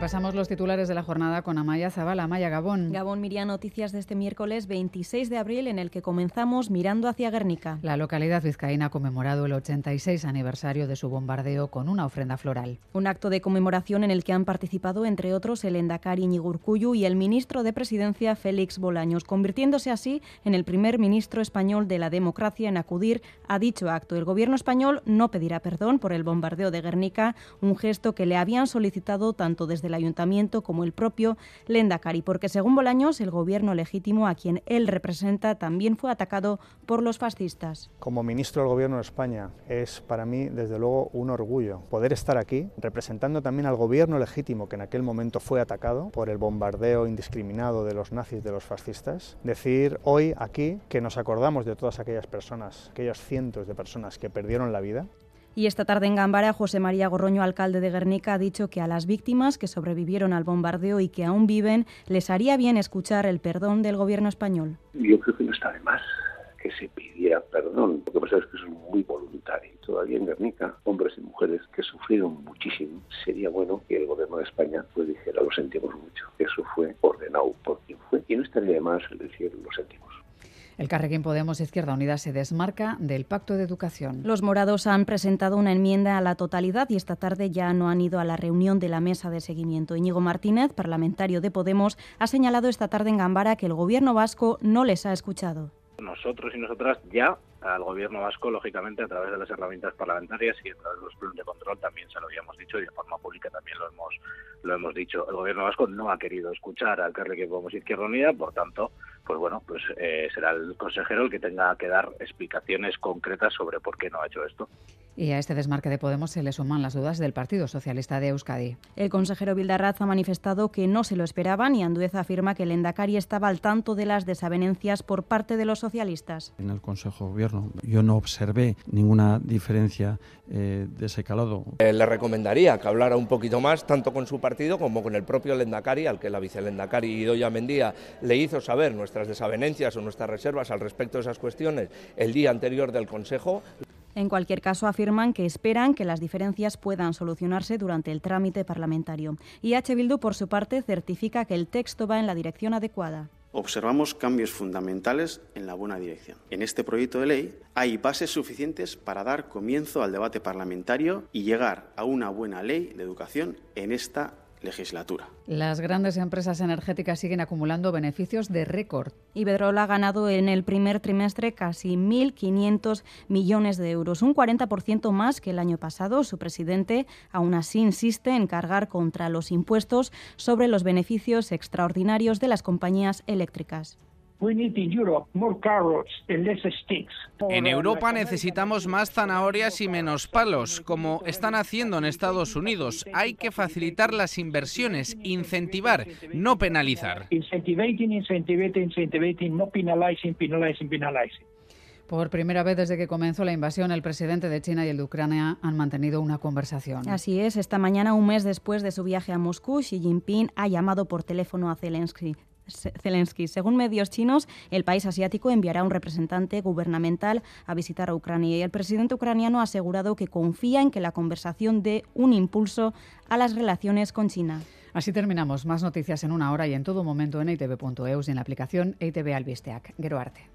Repasamos los titulares de la jornada con Amaya Zabala. Amaya Gabón. Gabón Miría, noticias de este miércoles 26 de abril en el que comenzamos mirando hacia Guernica. La localidad vizcaína ha conmemorado el 86 aniversario de su bombardeo con una ofrenda floral. Un acto de conmemoración en el que han participado, entre otros, el Endacari Ñigurcuyu y el ministro de Presidencia Félix Bolaños, convirtiéndose así en el primer ministro español de la democracia en acudir a dicho acto. El gobierno español no pedirá perdón por el bombardeo de Guernica, un gesto que le habían solicitado tanto desde del ayuntamiento como el propio Lendakari, porque según Bolaños, el gobierno legítimo a quien él representa también fue atacado por los fascistas. Como ministro del gobierno de España es para mí desde luego un orgullo poder estar aquí representando también al gobierno legítimo que en aquel momento fue atacado por el bombardeo indiscriminado de los nazis, de los fascistas. Decir hoy aquí que nos acordamos de todas aquellas personas, aquellos cientos de personas que perdieron la vida y esta tarde en Gambara, José María Gorroño, alcalde de Guernica, ha dicho que a las víctimas que sobrevivieron al bombardeo y que aún viven, les haría bien escuchar el perdón del gobierno español. Yo creo que no está de más que se pidiera perdón. Lo que pasa es que es muy voluntario. Todavía en Guernica, hombres y mujeres que sufrieron muchísimo, sería bueno que el gobierno de España pues dijera lo sentimos mucho. Eso fue ordenado por quien fue. Y no estaría de más decir lo sentimos. El Carrequín Podemos Izquierda Unida se desmarca del Pacto de Educación. Los morados han presentado una enmienda a la totalidad y esta tarde ya no han ido a la reunión de la mesa de seguimiento. Íñigo Martínez, parlamentario de Podemos, ha señalado esta tarde en Gambara que el gobierno vasco no les ha escuchado. Nosotros y nosotras ya al gobierno vasco, lógicamente, a través de las herramientas parlamentarias y a través de los planes de control también se lo habíamos dicho y de forma pública también lo hemos lo hemos dicho. El gobierno vasco no ha querido escuchar al Carrequín Podemos Izquierda Unida, por tanto, pues bueno, pues eh, será el consejero el que tenga que dar explicaciones concretas sobre por qué no ha hecho esto. Y a este desmarque de Podemos se le suman las dudas del Partido Socialista de Euskadi. El consejero Vildarraz ha manifestado que no se lo esperaban y Andueza afirma que el Endacari estaba al tanto de las desavenencias por parte de los socialistas. En el Consejo de Gobierno yo no observé ninguna diferencia eh, de ese calado. Eh, le recomendaría que hablara un poquito más, tanto con su partido como con el propio Lendakari, al que la vicelendakari Idoya Mendía le hizo saber nuestras desavenencias o nuestras reservas al respecto de esas cuestiones el día anterior del Consejo. En cualquier caso, afirman que esperan que las diferencias puedan solucionarse durante el trámite parlamentario. Y H. Bildu, por su parte, certifica que el texto va en la dirección adecuada observamos cambios fundamentales en la buena dirección. En este proyecto de ley hay bases suficientes para dar comienzo al debate parlamentario y llegar a una buena ley de educación en esta legislatura. Las grandes empresas energéticas siguen acumulando beneficios de récord. Iberdrola ha ganado en el primer trimestre casi 1.500 millones de euros, un 40% más que el año pasado. Su presidente aún así insiste en cargar contra los impuestos sobre los beneficios extraordinarios de las compañías eléctricas. En Europa necesitamos más zanahorias y menos palos, como están haciendo en Estados Unidos. Hay que facilitar las inversiones, incentivar, no penalizar. Por primera vez desde que comenzó la invasión, el presidente de China y el de Ucrania han mantenido una conversación. Así es, esta mañana, un mes después de su viaje a Moscú, Xi Jinping ha llamado por teléfono a Zelensky. Zelensky. Según medios chinos, el país asiático enviará un representante gubernamental a visitar a Ucrania y el presidente ucraniano ha asegurado que confía en que la conversación dé un impulso a las relaciones con China. Así terminamos. Más noticias en una hora y en todo momento en itv.eus y en la aplicación ITV Albisteac. Gero arte.